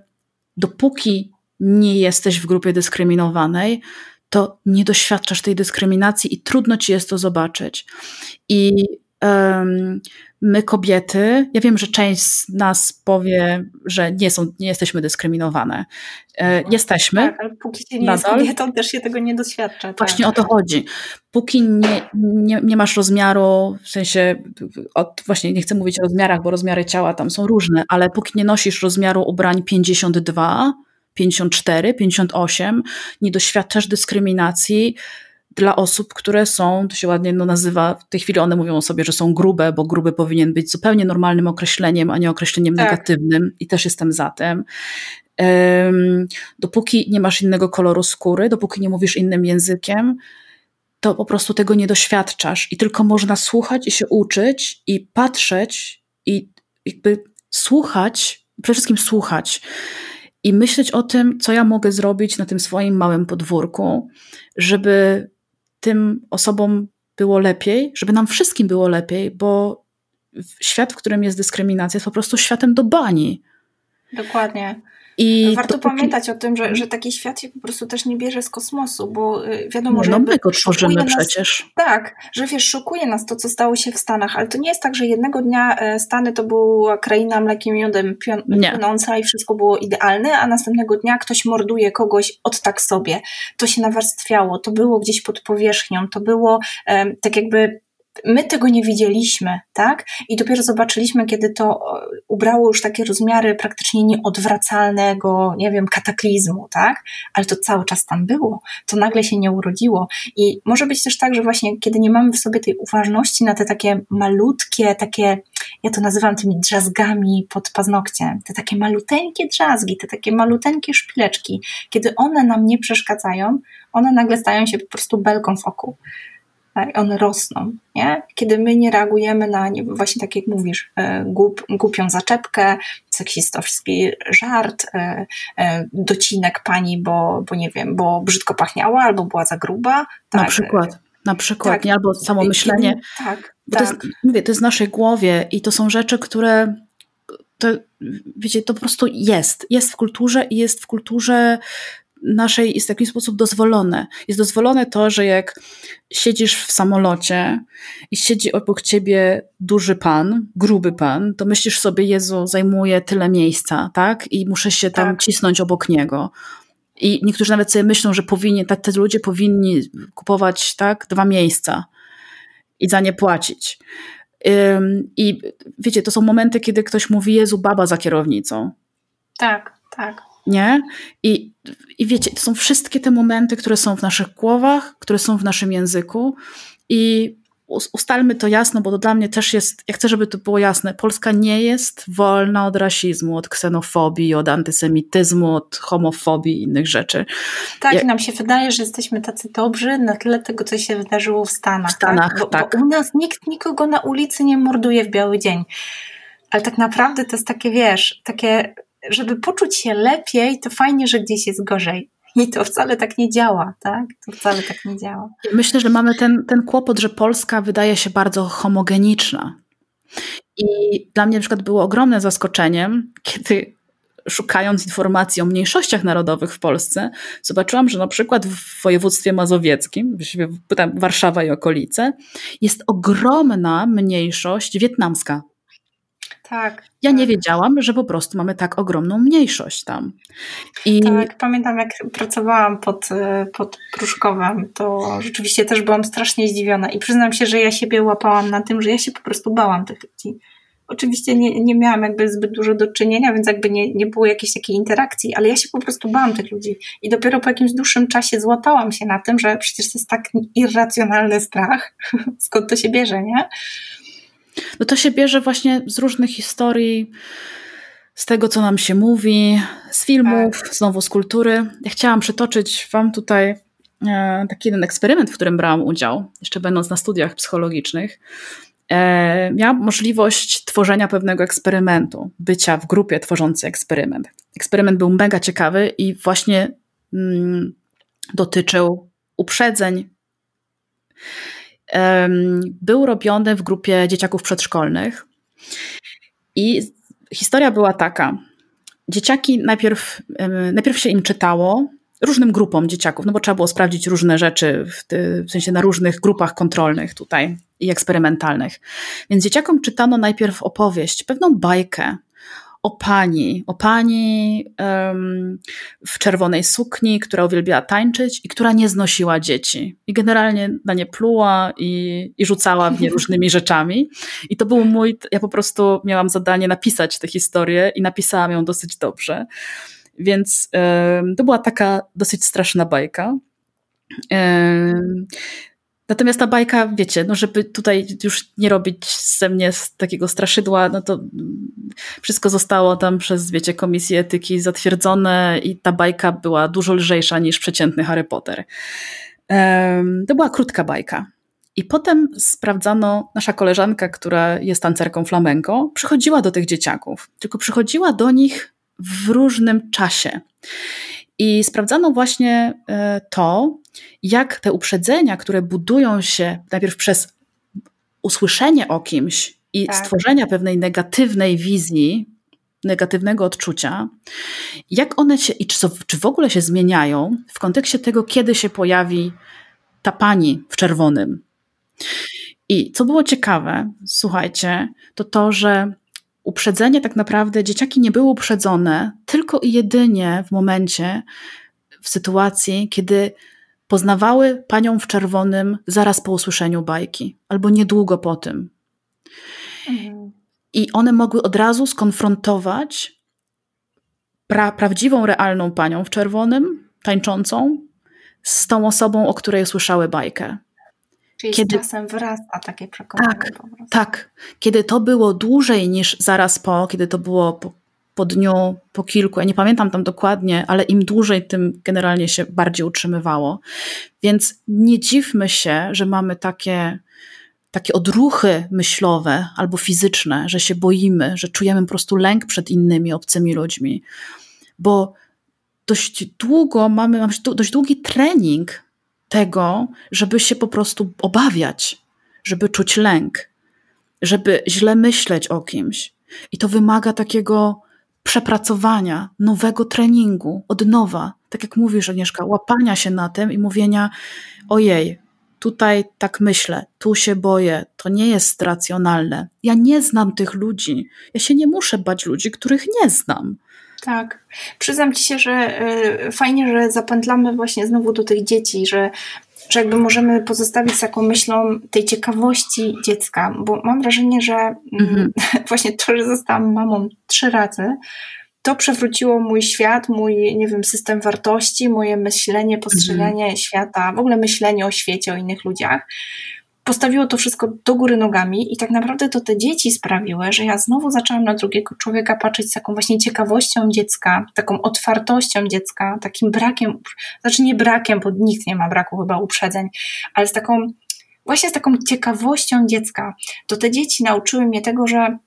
dopóki nie jesteś w grupie dyskryminowanej, to nie doświadczasz tej dyskryminacji i trudno ci jest to zobaczyć. I um, my kobiety, ja wiem, że część z nas powie, że nie, są, nie jesteśmy dyskryminowane. E, jesteśmy. Tak, ale póki się nie nadal. jest kobietą, też się tego nie doświadcza. Tak. Właśnie o to chodzi. Póki nie, nie, nie masz rozmiaru, w sensie, od, właśnie nie chcę mówić o rozmiarach, bo rozmiary ciała tam są różne, ale póki nie nosisz rozmiaru ubrań 52, 54, 58, nie doświadczasz dyskryminacji, dla osób, które są, to się ładnie no, nazywa, w tej chwili one mówią o sobie, że są grube, bo gruby powinien być zupełnie normalnym określeniem, a nie określeniem tak. negatywnym i też jestem za tym. Um, dopóki nie masz innego koloru skóry, dopóki nie mówisz innym językiem, to po prostu tego nie doświadczasz i tylko można słuchać i się uczyć i patrzeć i jakby słuchać, przede wszystkim słuchać i myśleć o tym, co ja mogę zrobić na tym swoim małym podwórku, żeby tym osobom było lepiej, żeby nam wszystkim było lepiej, bo świat, w którym jest dyskryminacja, jest po prostu światem do bani. Dokładnie. I Warto to, pamiętać o tym, że, że taki świat się po prostu też nie bierze z kosmosu, bo y, wiadomo, no, że. No my go tworzymy nas, przecież. Tak, że wiesz, szokuje nas to, co stało się w Stanach, ale to nie jest tak, że jednego dnia e, Stany to była kraina mlekiem i miodem płynąca i wszystko było idealne, a następnego dnia ktoś morduje kogoś od tak sobie. To się nawarstwiało, to było gdzieś pod powierzchnią, to było um, tak jakby my tego nie widzieliśmy, tak? I dopiero zobaczyliśmy, kiedy to ubrało już takie rozmiary praktycznie nieodwracalnego, nie wiem, kataklizmu, tak? Ale to cały czas tam było. To nagle się nie urodziło. I może być też tak, że właśnie kiedy nie mamy w sobie tej uważności na te takie malutkie, takie, ja to nazywam tymi drzazgami pod paznokciem, te takie maluteńkie drzazgi, te takie maluteńkie szpileczki, kiedy one nam nie przeszkadzają, one nagle stają się po prostu belką w oku? One rosną. Nie? Kiedy my nie reagujemy na, nie, właśnie tak jak mówisz, e, głup, głupią zaczepkę, seksistowski żart, e, e, docinek pani, bo, bo nie wiem, bo brzydko pachniała albo była za gruba. Tak? Na przykład. Na przykład, tak. nie? albo samo myślenie. Tak, Bo tak. To jest, mówię, to jest w naszej głowie i to są rzeczy, które to, wiecie, to po prostu jest. Jest w kulturze i jest w kulturze naszej jest w jakiś sposób dozwolone. Jest dozwolone to, że jak siedzisz w samolocie i siedzi obok ciebie duży pan, gruby pan, to myślisz sobie, Jezu, zajmuje tyle miejsca, tak? I muszę się tam tak. cisnąć obok niego. I niektórzy nawet sobie myślą, że powinni, te, te ludzie powinni kupować tak, dwa miejsca i za nie płacić. I wiecie, to są momenty, kiedy ktoś mówi, Jezu, baba za kierownicą. Tak, tak nie? I, I wiecie, to są wszystkie te momenty, które są w naszych głowach, które są w naszym języku i ustalmy to jasno, bo to dla mnie też jest, ja chcę, żeby to było jasne, Polska nie jest wolna od rasizmu, od ksenofobii, od antysemityzmu, od homofobii i innych rzeczy. Tak, ja... nam się wydaje, że jesteśmy tacy dobrzy na tle tego, co się wydarzyło w Stanach. W Stanach, tak. Bo, tak. Bo u nas nikt nikogo na ulicy nie morduje w biały dzień. Ale tak naprawdę to jest takie, wiesz, takie żeby poczuć się lepiej, to fajnie, że gdzieś jest gorzej. I to wcale tak nie działa, tak? To wcale tak nie działa. Myślę, że mamy ten, ten kłopot, że Polska wydaje się bardzo homogeniczna. I dla mnie na przykład było ogromne zaskoczeniem, kiedy szukając informacji o mniejszościach narodowych w Polsce, zobaczyłam, że na przykład w województwie mazowieckim, Warszawa i okolice, jest ogromna mniejszość wietnamska. Tak. Ja tak. nie wiedziałam, że po prostu mamy tak ogromną mniejszość tam. I... Tak, pamiętam jak pracowałam pod, e, pod Pruszkowem, to rzeczywiście też byłam strasznie zdziwiona i przyznam się, że ja siebie łapałam na tym, że ja się po prostu bałam tych ludzi. Oczywiście nie, nie miałam jakby zbyt dużo do czynienia, więc jakby nie, nie było jakiejś takiej interakcji, ale ja się po prostu bałam tych ludzi. I dopiero po jakimś dłuższym czasie złapałam się na tym, że przecież to jest tak irracjonalny strach, skąd to się bierze, nie? No to się bierze właśnie z różnych historii, z tego, co nam się mówi, z filmów, tak. znowu z kultury. Ja chciałam przytoczyć Wam tutaj e, taki jeden eksperyment, w którym brałam udział, jeszcze będąc na studiach psychologicznych. e, miałam możliwość tworzenia pewnego eksperymentu, bycia w grupie tworzącej eksperyment. Eksperyment był mega ciekawy i właśnie mm, dotyczył uprzedzeń. Był robiony w grupie dzieciaków przedszkolnych i historia była taka. Dzieciaki najpierw, najpierw się im czytało, różnym grupom dzieciaków, no bo trzeba było sprawdzić różne rzeczy, w, ty, w sensie na różnych grupach kontrolnych tutaj i eksperymentalnych. Więc dzieciakom czytano najpierw opowieść, pewną bajkę o pani, o pani um, w czerwonej sukni, która uwielbiała tańczyć i która nie znosiła dzieci. I generalnie na nie pluła i, i rzucała w nie różnymi rzeczami. I to był mój, ja po prostu miałam zadanie napisać tę historię i napisałam ją dosyć dobrze. Więc um, to była taka dosyć straszna bajka. Um, Natomiast ta bajka, wiecie, no żeby tutaj już nie robić ze mnie takiego straszydła, no to wszystko zostało tam przez, wiecie, komisję etyki zatwierdzone i ta bajka była dużo lżejsza niż przeciętny Harry Potter. Um, to była krótka bajka. I potem sprawdzano, nasza koleżanka, która jest tancerką flamenco, przychodziła do tych dzieciaków, tylko przychodziła do nich w różnym czasie. I sprawdzano właśnie e, to, jak te uprzedzenia, które budują się najpierw przez usłyszenie o kimś i tak. stworzenia pewnej negatywnej wizji, negatywnego odczucia, jak one się i czy, czy w ogóle się zmieniają w kontekście tego, kiedy się pojawi ta pani w czerwonym. I co było ciekawe, słuchajcie, to to, że uprzedzenie tak naprawdę dzieciaki nie były uprzedzone tylko i jedynie w momencie, w sytuacji, kiedy poznawały panią w czerwonym zaraz po usłyszeniu bajki, albo niedługo po tym. Mhm. I one mogły od razu skonfrontować pra prawdziwą, realną panią w czerwonym, tańczącą, z tą osobą, o której słyszały bajkę. Czyli kiedy... z czasem wyrasta takie przekonanie. Tak, tak. Kiedy to było dłużej niż zaraz po, kiedy to było po, po dniu, po kilku, ja nie pamiętam tam dokładnie, ale im dłużej, tym generalnie się bardziej utrzymywało. Więc nie dziwmy się, że mamy takie, takie odruchy myślowe albo fizyczne, że się boimy, że czujemy po prostu lęk przed innymi obcymi ludźmi. Bo dość długo mamy, mamy dość długi trening tego, żeby się po prostu obawiać, żeby czuć lęk, żeby źle myśleć o kimś. I to wymaga takiego przepracowania, nowego treningu, od nowa. Tak jak mówisz, Agnieszka, łapania się na tym i mówienia: ojej, tutaj tak myślę, tu się boję, to nie jest racjonalne. Ja nie znam tych ludzi. Ja się nie muszę bać ludzi, których nie znam. Tak. Przyznam ci się, że y, fajnie, że zapętlamy właśnie znowu do tych dzieci, że, że jakby możemy pozostawić taką myślą tej ciekawości dziecka, bo mam wrażenie, że mm, mhm. właśnie to, że zostałam mamą trzy razy, to przewróciło mój świat, mój, nie wiem, system wartości, moje myślenie, postrzeganie mhm. świata, w ogóle myślenie o świecie, o innych ludziach postawiło to wszystko do góry nogami i tak naprawdę to te dzieci sprawiły, że ja znowu zaczęłam na drugiego człowieka patrzeć z taką właśnie ciekawością dziecka, taką otwartością dziecka, takim brakiem, znaczy nie brakiem, bo nikt nie ma braku chyba uprzedzeń, ale z taką, właśnie z taką ciekawością dziecka. To te dzieci nauczyły mnie tego, że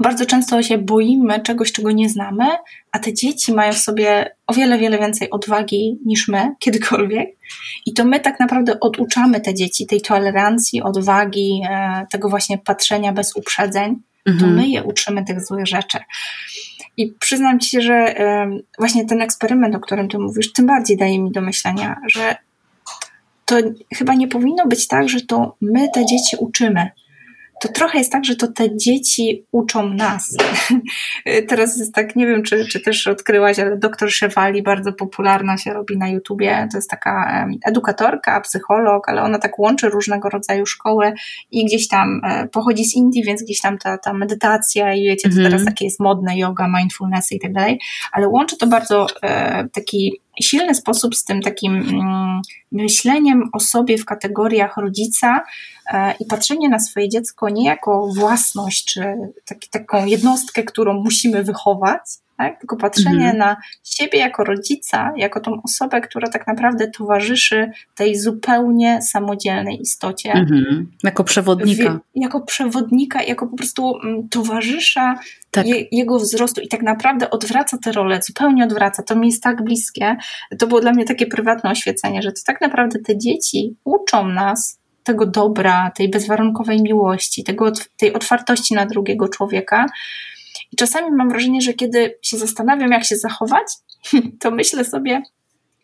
bardzo często się boimy czegoś, czego nie znamy, a te dzieci mają w sobie o wiele, wiele więcej odwagi niż my kiedykolwiek. I to my tak naprawdę oduczamy te dzieci tej tolerancji, odwagi, e, tego właśnie patrzenia bez uprzedzeń. Mhm. To my je uczymy tych złych rzeczy. I przyznam ci się, że właśnie ten eksperyment, o którym ty mówisz, tym bardziej daje mi do myślenia, że to chyba nie powinno być tak, że to my te dzieci uczymy to trochę jest tak, że to te dzieci uczą nas. Teraz jest tak, nie wiem, czy, czy też odkryłaś, ale doktor Szewali bardzo popularna się robi na YouTubie. To jest taka edukatorka, psycholog, ale ona tak łączy różnego rodzaju szkoły i gdzieś tam e, pochodzi z Indii, więc gdzieś tam ta, ta medytacja i wiecie, to teraz mhm. takie jest modne, yoga, mindfulness i tak dalej, ale łączy to bardzo e, taki silny sposób z tym takim mm, myśleniem o sobie w kategoriach rodzica, i patrzenie na swoje dziecko nie jako własność, czy taki, taką jednostkę, którą musimy wychować, tak? tylko patrzenie mhm. na siebie jako rodzica, jako tą osobę, która tak naprawdę towarzyszy tej zupełnie samodzielnej istocie. Mhm. Jako przewodnika. W, jako przewodnika, jako po prostu mm, towarzysza tak. je, jego wzrostu i tak naprawdę odwraca tę rolę, zupełnie odwraca. To mi jest tak bliskie. To było dla mnie takie prywatne oświecenie, że to tak naprawdę te dzieci uczą nas tego dobra, tej bezwarunkowej miłości, tego, tej otwartości na drugiego człowieka, i czasami mam wrażenie, że kiedy się zastanawiam, jak się zachować, to myślę sobie,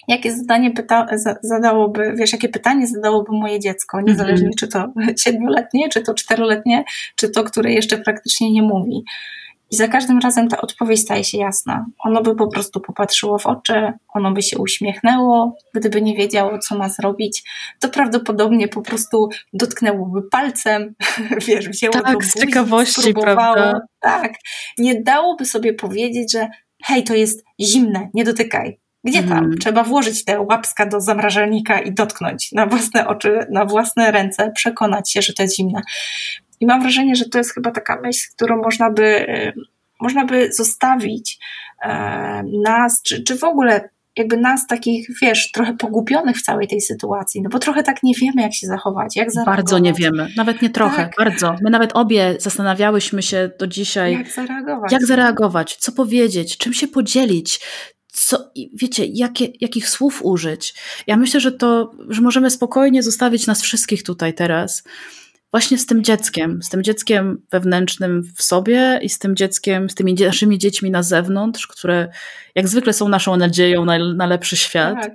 jakie zadanie pyta, zadałoby, wiesz, jakie pytanie zadałoby moje dziecko, niezależnie mm -hmm. czy to siedmioletnie, czy to czteroletnie, czy to, które jeszcze praktycznie nie mówi. I za każdym razem ta odpowiedź staje się jasna. Ono by po prostu popatrzyło w oczy, ono by się uśmiechnęło, gdyby nie wiedziało, co ma zrobić, to prawdopodobnie po prostu dotknęłoby palcem, wiesz, wzięło tak, do z ciekawości, prawda? Tak, nie dałoby sobie powiedzieć, że hej, to jest zimne, nie dotykaj. Gdzie tam? Hmm. Trzeba włożyć te łapska do zamrażalnika i dotknąć na własne oczy, na własne ręce, przekonać się, że to jest zimne. I mam wrażenie, że to jest chyba taka myśl, którą można by, y, można by zostawić e, nas, czy, czy w ogóle jakby nas takich, wiesz, trochę pogubionych w całej tej sytuacji, no bo trochę tak nie wiemy, jak się zachować, jak zareagować. Bardzo nie wiemy, nawet nie trochę, tak. bardzo. My nawet obie zastanawiałyśmy się do dzisiaj, jak zareagować, jak zareagować co powiedzieć, czym się podzielić, co, wiecie, jakie, jakich słów użyć. Ja myślę, że to, że możemy spokojnie zostawić nas wszystkich tutaj teraz właśnie z tym dzieckiem, z tym dzieckiem wewnętrznym w sobie i z tym dzieckiem, z tymi naszymi dziećmi na zewnątrz, które jak zwykle są naszą nadzieją na, na lepszy świat. Tak.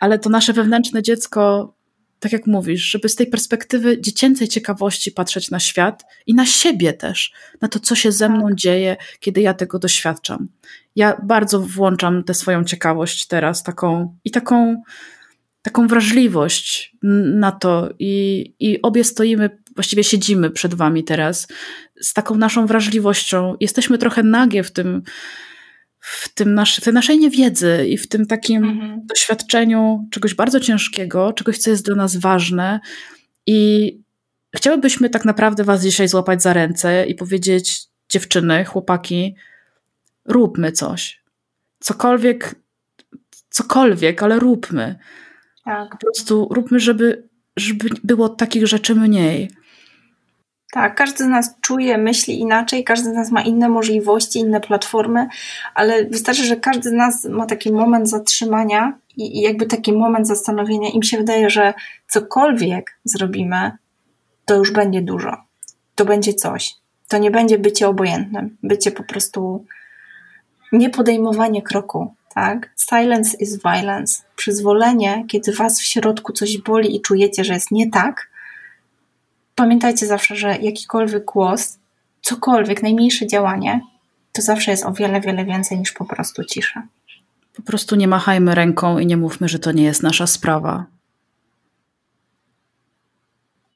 Ale to nasze wewnętrzne dziecko, tak jak mówisz, żeby z tej perspektywy dziecięcej ciekawości patrzeć na świat i na siebie też, na to, co się ze mną tak. dzieje, kiedy ja tego doświadczam. Ja bardzo włączam tę swoją ciekawość teraz, taką i taką taką wrażliwość na to i, i obie stoimy, właściwie siedzimy przed wami teraz z taką naszą wrażliwością. Jesteśmy trochę nagie w tym, w, tym nasz, w tej naszej niewiedzy i w tym takim mhm. doświadczeniu czegoś bardzo ciężkiego, czegoś, co jest dla nas ważne i chciałybyśmy tak naprawdę was dzisiaj złapać za ręce i powiedzieć dziewczyny, chłopaki, róbmy coś. Cokolwiek, cokolwiek, ale róbmy. Tak. Po prostu róbmy, żeby, żeby było takich rzeczy mniej. Tak, każdy z nas czuje, myśli inaczej, każdy z nas ma inne możliwości, inne platformy, ale wystarczy, że każdy z nas ma taki moment zatrzymania i, i jakby taki moment zastanowienia. Im się wydaje, że cokolwiek zrobimy, to już będzie dużo. To będzie coś. To nie będzie bycie obojętnym, bycie po prostu niepodejmowanie kroku, tak? Silence is violence. Przyzwolenie, kiedy was w środku coś boli i czujecie, że jest nie tak. Pamiętajcie zawsze, że jakikolwiek głos, cokolwiek, najmniejsze działanie, to zawsze jest o wiele, wiele więcej niż po prostu cisza. Po prostu nie machajmy ręką i nie mówmy, że to nie jest nasza sprawa.